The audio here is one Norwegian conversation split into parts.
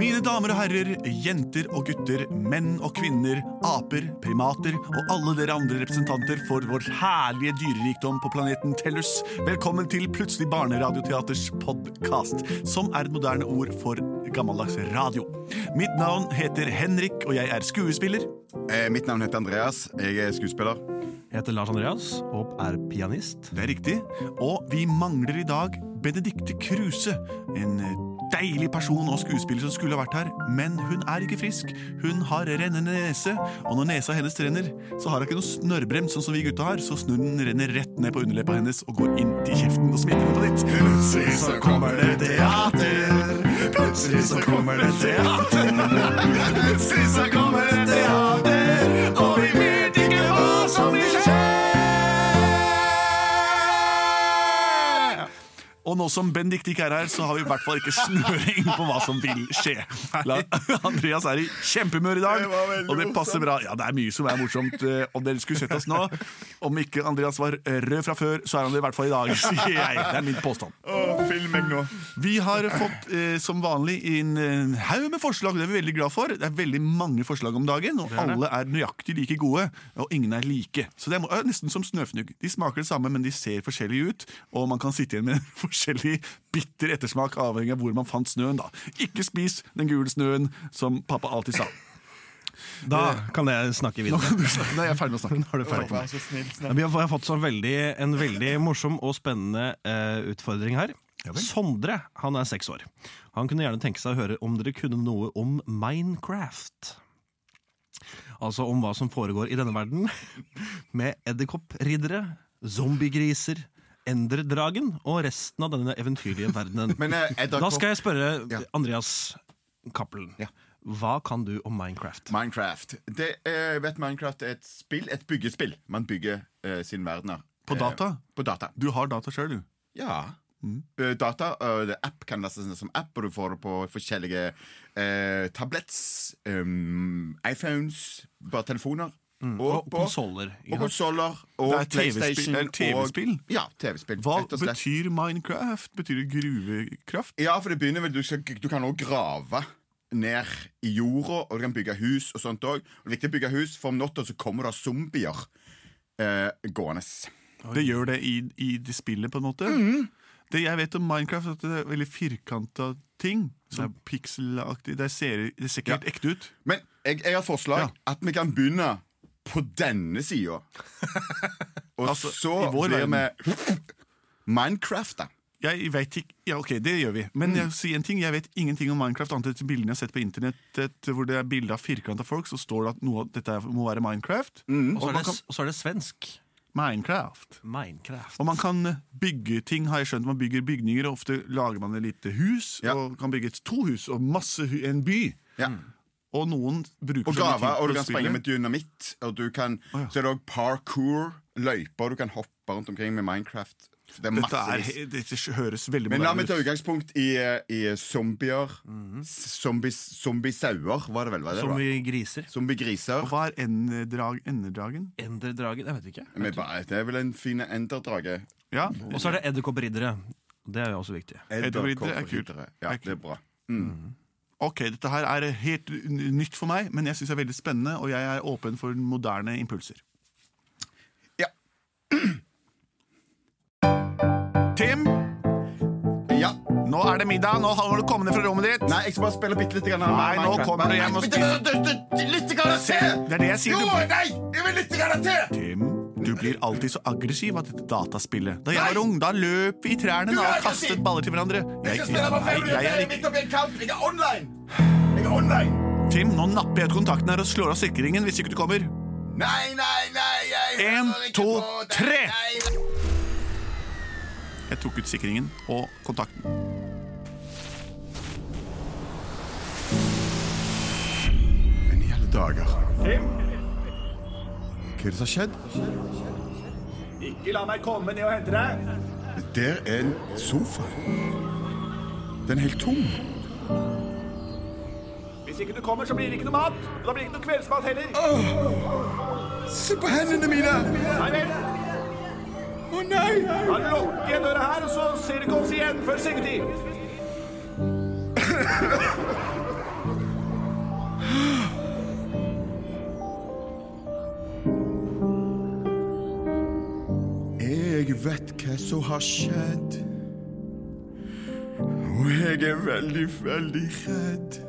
Mine damer og herrer, jenter og gutter, menn og kvinner, aper, primater og alle dere andre representanter for vår herlige dyrerikdom på planeten Tellus, velkommen til Plutselig barneradioteaters podkast, som er et moderne ord for gammeldags radio. Mitt navn heter Henrik, og jeg er skuespiller. Eh, mitt navn heter Andreas. Jeg er skuespiller. Jeg heter Lars Andreas og er pianist. Det er riktig. Og vi mangler i dag Benedicte Kruse. En deilig person og skuespiller som skulle vært her, men hun er ikke frisk. Hun har rennende nese, og når nesa hennes renner, så har hun ikke noe snørrbrems sånn som vi gutta har, så snurren renner rett ned på underleppa hennes og går inn til kjeften og smitter på nytt. Plutselig så kommer det teater. Plutselig så kommer det teater. Plutselig så kommer det teater, Og nå som Bendik ikke er her, så har vi i hvert fall ikke snøring på hva som vil skje. La, Andreas er i kjempehumør i dag, Det og det passer bra. Ja, Det er mye som er morsomt, Om dere skulle sett oss nå. Om ikke Andreas var rød fra før, så er han det i hvert fall i dag, sier jeg. Det er min påstand. Åh, film nå. Vi har fått eh, som vanlig inn en haug med forslag. Det er vi veldig glad for. Det er veldig mange forslag om dagen, og alle er nøyaktig like gode. Og ingen er like. Så det er nesten som snøfnugg. De smaker det samme, men de ser forskjellige ut. Og man kan sitte igjen med forskjellig bitter ettersmak avhengig av hvor man fant snøen. da. Ikke spis den gule snøen, som pappa alltid sa. Da kan jeg snakke videre. Nei, jeg er ferdig med å snakke. Nå er du ferdig. med. snill, Vi har, fått så veldig, en veldig morsom og spennende eh, utfordring her. Sondre han er seks år. Han kunne gjerne tenke seg å høre om dere kunne noe om Minecraft. Altså om hva som foregår i denne verden, med edderkoppriddere, zombiegriser, enderdragen og resten av denne eventyrlige verdenen. Men eh, Da skal jeg spørre Ja. Andreas Cappelen. Ja. Hva kan du om Minecraft? Minecraft. Det, eh, vet Minecraft er et spill, et byggespill. Man bygger eh, sin verden. På data? Eh, på data. Du har data sjøl, du. Ja. Eh, data, eh, det app kan lastes som app, og du får det på forskjellige uh, tablets, um, iPhones, bare telefoner. Og konsoller. Og konsoller. Og Det er PlayStation. Det er TV-spill. og- Ja, TV-spill. Hva og betyr Minecraft? Betyr det gruvekraft? Ja, for det begynner vel Du, skal, du kan også grave ned i jorda, og du kan bygge hus og sånt òg. Det er viktig å bygge hus, for om natta så kommer det zombier eh, gående. Det gjør det i, i det spillet, på en måte. Mm. Det jeg vet om Minecraft, at det er veldig firkanta ting. Sånn pixelaktig. Det ser, det ser ikke Ja. ekte ut. Men jeg, jeg har forslag Ja. at vi kan begynne på denne sida. og Altså, så blir vi Minecraft, da. Jeg vet ikke, ja ok, Det gjør vi. Mm. Men jeg si en ting, jeg vet ingenting om Minecraft annet enn bildene jeg har sett på internettet hvor det er bilde av firkanta folk, så står det at noe av dette må være Minecraft. Mm. Og så er, det, kan, og så er det svensk. Minecraft. Minecraft. Og man kan bygge ting, har jeg skjønt. Man bygger bygninger, og ofte lager man et lite hus. Ja. Og kan bygge et to hus og masse en by. Ja. Og noen bruker Og tid og du kan sprenge med dynamitt. Og du kan, oh, ja. Så er det òg parkour, løyper, du kan hoppe rundt omkring med Minecraft. Det er Dette, er, dette høres veldig Men la meg ta ut. utgangspunkt i, i zombier. Mm -hmm. zombiesauer, var det vel? Var det Som det? i griser. Og hva er enderdrag, enderdragen? Enderdragen Jeg vet ikke. Men bare- Det er vel en fin enderdrage. Ja, Og så er det edderkoppriddere. Det er jo også viktig. Er. Edderkoppriddere. Ja, det er Mm bra. Ok, dette her er helt nytt for meg, men jeg syns det er veldig spennende, og jeg er åpen for moderne impulser. Ja. Tim, ja. nå er det middag. Nå har du komme ned fra rommet ditt. Nei, jeg skal bare spille bitte litt. Grann, Nei, nå kommer du hjem og bitte- Litt grann Se, det er det jeg sier. Jo, nei! Jeg vil litt grann til! Du blir alltid så aggressiv av dette dataspillet. Da jeg var ung, da løp vi i trærne og kastet baller til hverandre. Jeg, jeg, jeg, jeg, jeg er online! Tim, nå napper jeg ut kontakten her og slår av sikringen hvis ikke du kommer. Nei, nei, nei, En, to, tre! Jeg tok ut sikringen og kontakten. Men i alle dager Tim? Hva er det som har skjedd? ikke la meg komme ned og hente deg. Der er en sofa. Den er helt tom. Hvis ikke du kommer, så blir det ikke noe mat. Og da blir det ikke noe kveldsmat heller. Se på hendene mine! Nei vel. Å nei! Da lukker jeg døra her, og så ser du ikke oss igjen før sengetid. som har skjedd. Og jeg er veldig, veldig redd.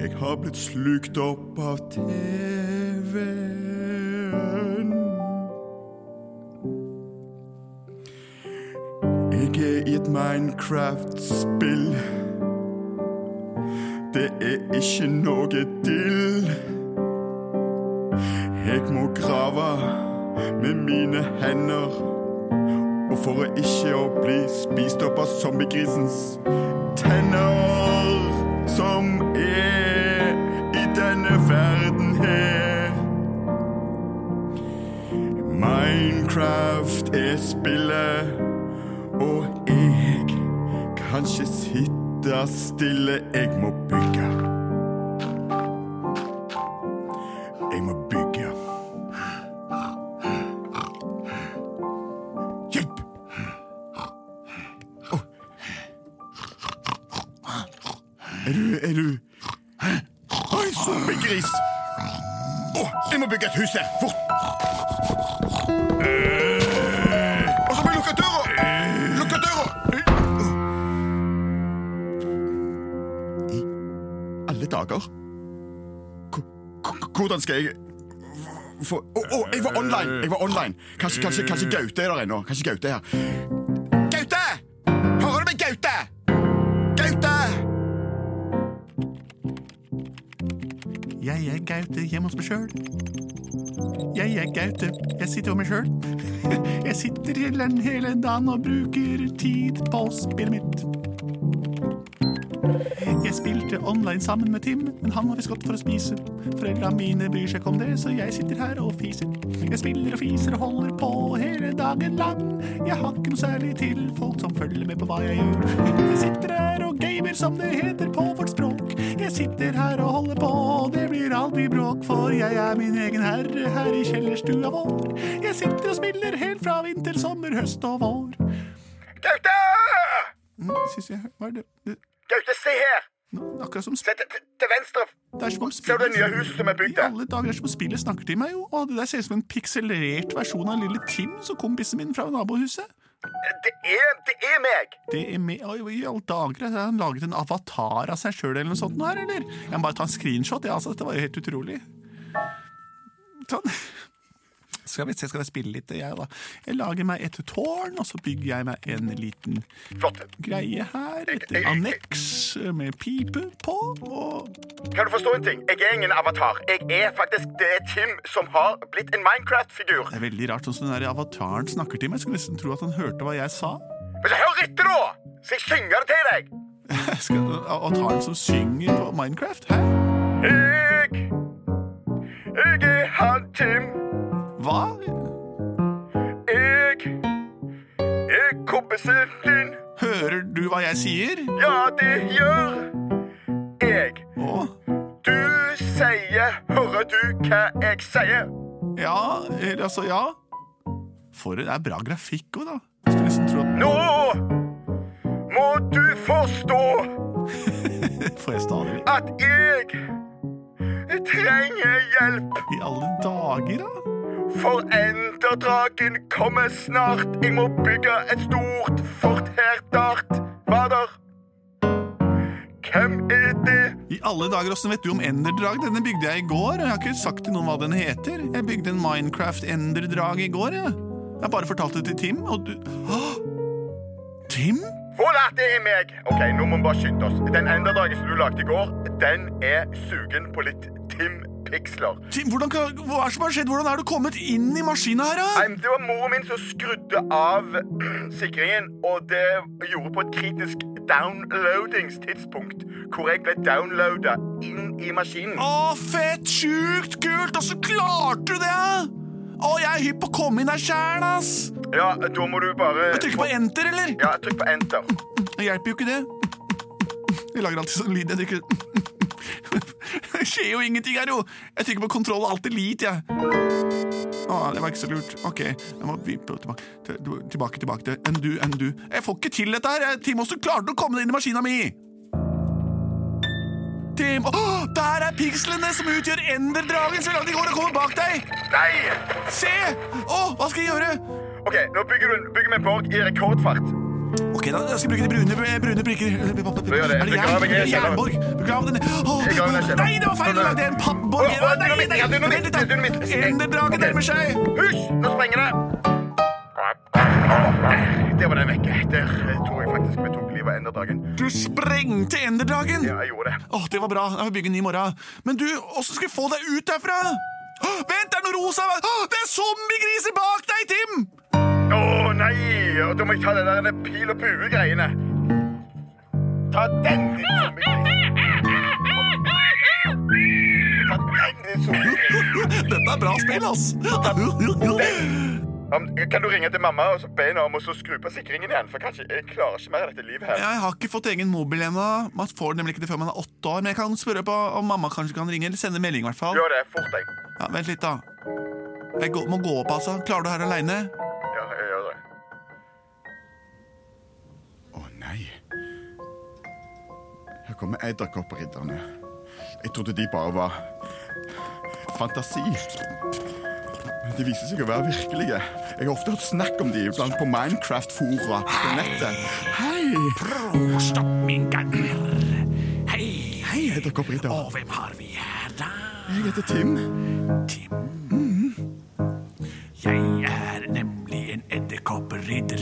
Jeg har blitt slukt opp av TV-en. Jeg er i et Minecraft-spill. Det er ikke noe dill. Jeg må grave med mine hender. Og for å ikke å bli spist opp av zombiegrisens tenner, som er i denne verden her. Minecraft er spillet, og jeg kan ikke sitte stille. Jeg må bygge. Zombiegris! Å, jeg må bygge et hus her, fort! Eh, Og så må jeg lukke døra! Lukke døra! I alle dager Hvordan skal jeg få oh, oh, jeg var online! Jeg var online. Kanskje, kanskje, kanskje Gaute er der ennå. Kanskje Gaute er her. Jeg er Gaute hjemme hos meg sjøl. Jeg er Gaute, jeg sitter jo meg sjøl. Jeg sitter hele, hele dagen og bruker tid på spillet mitt. Jeg spilte online sammen med Tim, men han har visst gått for å spise. Foreldra mine bryr seg ikke om det, så jeg sitter her og fiser. Jeg spiller og fiser og holder på hele dagen lang. Jeg har ikke noe særlig til folk som følger med på hva jeg gjør. Jeg sitter her og gamer, som det heter på vårt språk. Jeg sitter her og holder på, og det blir aldri bråk, for jeg er min egen herre her i kjellerstua vår. Jeg sitter og spiller helt fra vinter, sommer, høst og vår. Gaute! Mm, Gaute, se her! Akkurat som Se til, til, venstre. Det er som om Ser du det nye huset som er bygd I alle dager det er som om spillet snakker til meg, jo. Og det der ser ut som en pikselert versjon av lille Tim, som kompisen min fra nabohuset. Det er, det er meg! Det er meg, i alle dager, har han laget en avatar av seg sjøl eller noe sånt nå her, eller? Jeg må bare ta en screenshot, ja, altså. Dette var jo helt utrolig. Sånn. Skal vi se, skal vi spille litt, jeg, da. Jeg lager meg et tårn, og så bygger jeg meg en liten Flott. greie her. Et anneks med pipe på, og Kan du forstå en ting? Jeg er ingen avatar. Jeg er faktisk det er Tim som har blitt en Minecraft-figur. Det er veldig rart sånn som den der avataren snakker til meg. Jeg skulle nesten tro at han hørte hva jeg sa. Men så hør etter, da! Så jeg synger det til deg. Skal, avataren som synger på Minecraft? Hæ? Jeg Jeg er han Tim. Hva? Jeg er kompisen din. Hører du hva jeg sier? Ja, det gjør jeg. Å, Du sier Hører du hva jeg sier? ja, altså, ja. For det er bra grafikk òg, da. Skulle nesten tro at Nå må du forstå Får jeg stadig at jeg trenger hjelp. I alle dager, da? For enderdragen kommer snart. Jeg må bygge et stort fort her dart. Hva der? Hvem er det? I alle dager, Åssen vet du om enderdrag? Denne bygde jeg i går. og Jeg har ikke sagt til noen hva den heter. Jeg bygde en Minecraft-enderdrag i går. Jeg. har bare fortalt det til Tim, og du Åh! Tim? Voilà, det er meg. Ok, Nå må vi bare skynde oss. Den enderdragen som du lagde i går, den er sugen på litt Tim Pixler. Tim, hvordan, kan- hva er det som har skjedd? Hvordan er du kommet inn i maskina her, da? Nei, Det var moren min som skrudde av sikringen, og det gjorde på et kritisk downloadingstidspunkt, hvor jeg ble downloada inn i maskinen. Å, fett, sjukt, kult! Og så klarte du det! Å, jeg er hypp på å komme inn her sjæl, ass! Ja, da må du bare Jeg trykker på enter, eller? Ja, trykk på enter. Det hjelper jo ikke det. Jeg lager alltid sånn lyd. Jeg trykker Det skjer jo ingenting her, jo! Jeg trykker på kontroll og alt elite, jeg. Å, det var ikke så lurt. Ok, jeg må vippe tilbake, tilbake, tilbake til undo, du Jeg får ikke til dette her! Timos, Tim, hvordan klarte du å komme deg inn i maskina mi? Tim, Oh, der er pikslene som utgjør enderdragen som langt lagde i går og kommer bak deg! Nei! Se! Å, hva skal jeg gjøre? OK, nå bygger, du, bygger vi en borg i rekordfart. Ok, da jeg skal bruke de brune, brune prikker. gjør det. Er det jern? Er jernborg? Begrav den kjelleren. Nei, det var feil! Det er en pappborg. Å, Nei, nei, vent litt, da. Enderdragen nærmer seg. Hysj! Nå sprenger det! Der var den vekke. Der eh, tror jeg faktisk vi tok livet av enderdragen. Du sprengte enderdragen. Ja, jeg gjorde det. Åh, det var bra. Jeg vil bygge en ny i morgen. Men du, åssen skal vi få deg ut derfra? Åh, vent, det er noe rosa! Åh, det er zombiegriser bak deg, Tim! Å nei! Og Da må jeg ta det der pil og bue-greiene. Ta den, din zombiegris. Ta den, din zombiegris. Dette er bra spill, ass. Um, Kan du ringe til mamma og be henne om å skru på sikringen igjen? For kanskje jeg klarer ikke mer av dette livet her. Jeg har ikke fått egen mobil ennå. Man får nemlig ikke det før man er åtte år. Men jeg kan spørre på om mamma kanskje kan ringe, eller sende melding, i hvert fall. Gjør det fort, jeg. Ja, Vent litt, da. Jeg må gå opp, altså. Klarer du her aleine? Nei. Her kommer edderkoppridderne. Jeg trodde de bare var fantasi. Men de viser seg å være virkelige. Jeg har ofte hørt snakk om de blant på Minecraft-fora på nettet. Hei! Stopp, min gang. Hei. Hei, edderkoppridder. Og hvem har vi her, da? Jeg heter Tim. Tim.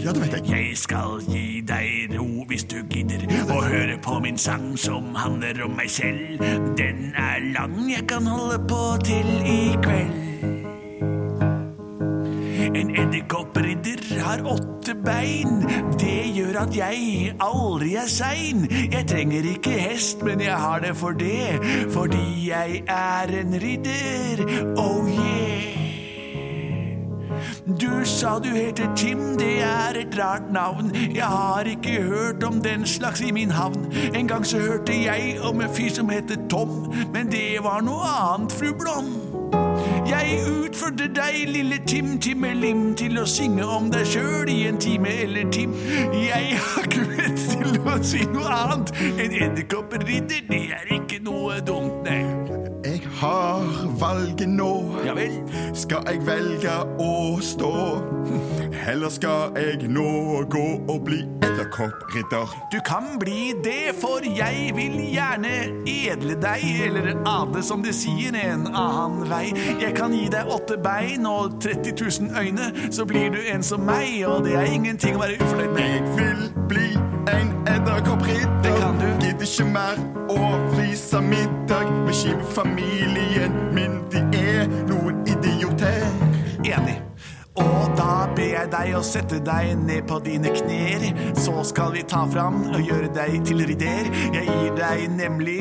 Ja, det vet jeg. Jeg skal gi deg ro hvis du gidder å høre på min sang som handler om meg selv. Den er lang, jeg kan holde på til i kveld. En edderkoppridder har åtte bein. Det gjør at jeg aldri er sein. Jeg trenger ikke hest, men jeg har det for det. Fordi jeg er en ridder. Oh yeah. Du sa du heter Tim, det er et rart navn. Jeg har ikke hørt om den slags i min havn. En gang så hørte jeg om en fyr som heter Tom, men det var noe annet, fru Blom. Jeg utfordrer deg, lille Tim Timmelim, til å synge om deg sjøl i en time eller Tim. Jeg har ikke vett til å si noe annet. En edderkoppridder, det er ikke noe dumt, nei. Jeg har valget nå. Ja vel. Skal jeg velge å stå? Eller skal jeg nå gå og bli edderkoppridder? Du kan bli det, for jeg vil gjerne edle deg, eller adle som de sier, en annen vei. Jeg kan gi deg åtte bein og 30 000 øyne, så blir du en som meg, og det er ingenting å være ufornøyd med. Jeg vil bli en edderkoppridder. Det kan du. Gidder ikke mer å vise middag med skipfamilien min. De er noen idioter. Enig. Og da ber jeg deg å sette deg ned på dine knær. Så skal vi ta fram og gjøre deg til ridder. Jeg gir deg nemlig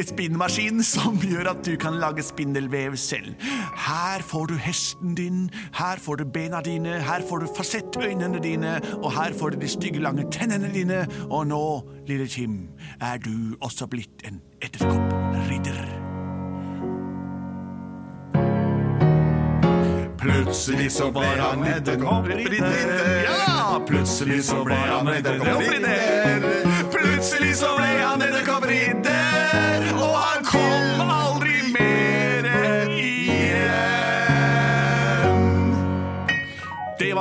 spinnmaskin som gjør at du kan lage spindelvev selv. Her får du hesten din, her får du bena dine, her får du fasettøynene dine, og her får du de stygge, lange tennene dine. Og nå, lille Kim, er du også blitt en edderkoppridder. Plutselig så var han edderkoppridder. Ja, plutselig så ble han edderkoppridder. Plutselig så ble han edderkoppridder,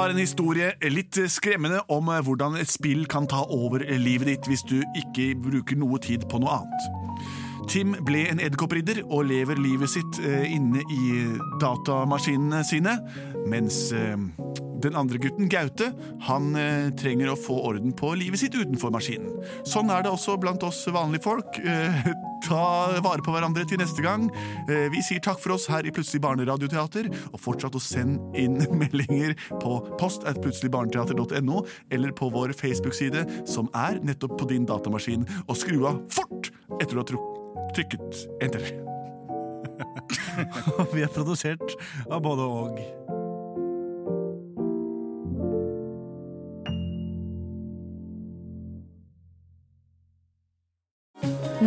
var en historie litt skremmende om hvordan et spill kan ta over livet ditt hvis du ikke bruker noe tid på noe annet. Tim ble en edderkoppridder og lever livet sitt eh, inne i datamaskinene sine, mens eh, den andre gutten, Gaute, han eh, trenger å få orden på livet sitt utenfor maskinen. Sånn er det også blant oss vanlige folk. Eh, ta vare på hverandre til neste gang. Eh, Vi sier takk for oss her i Plutselig barneradioteater, og fortsatt å sende inn meldinger på post at plutseligbarneteater.no, eller på vår Facebook-side, som er nettopp på din datamaskin, og skru av fort etter du har trykket enter. Vi er produsert av både og.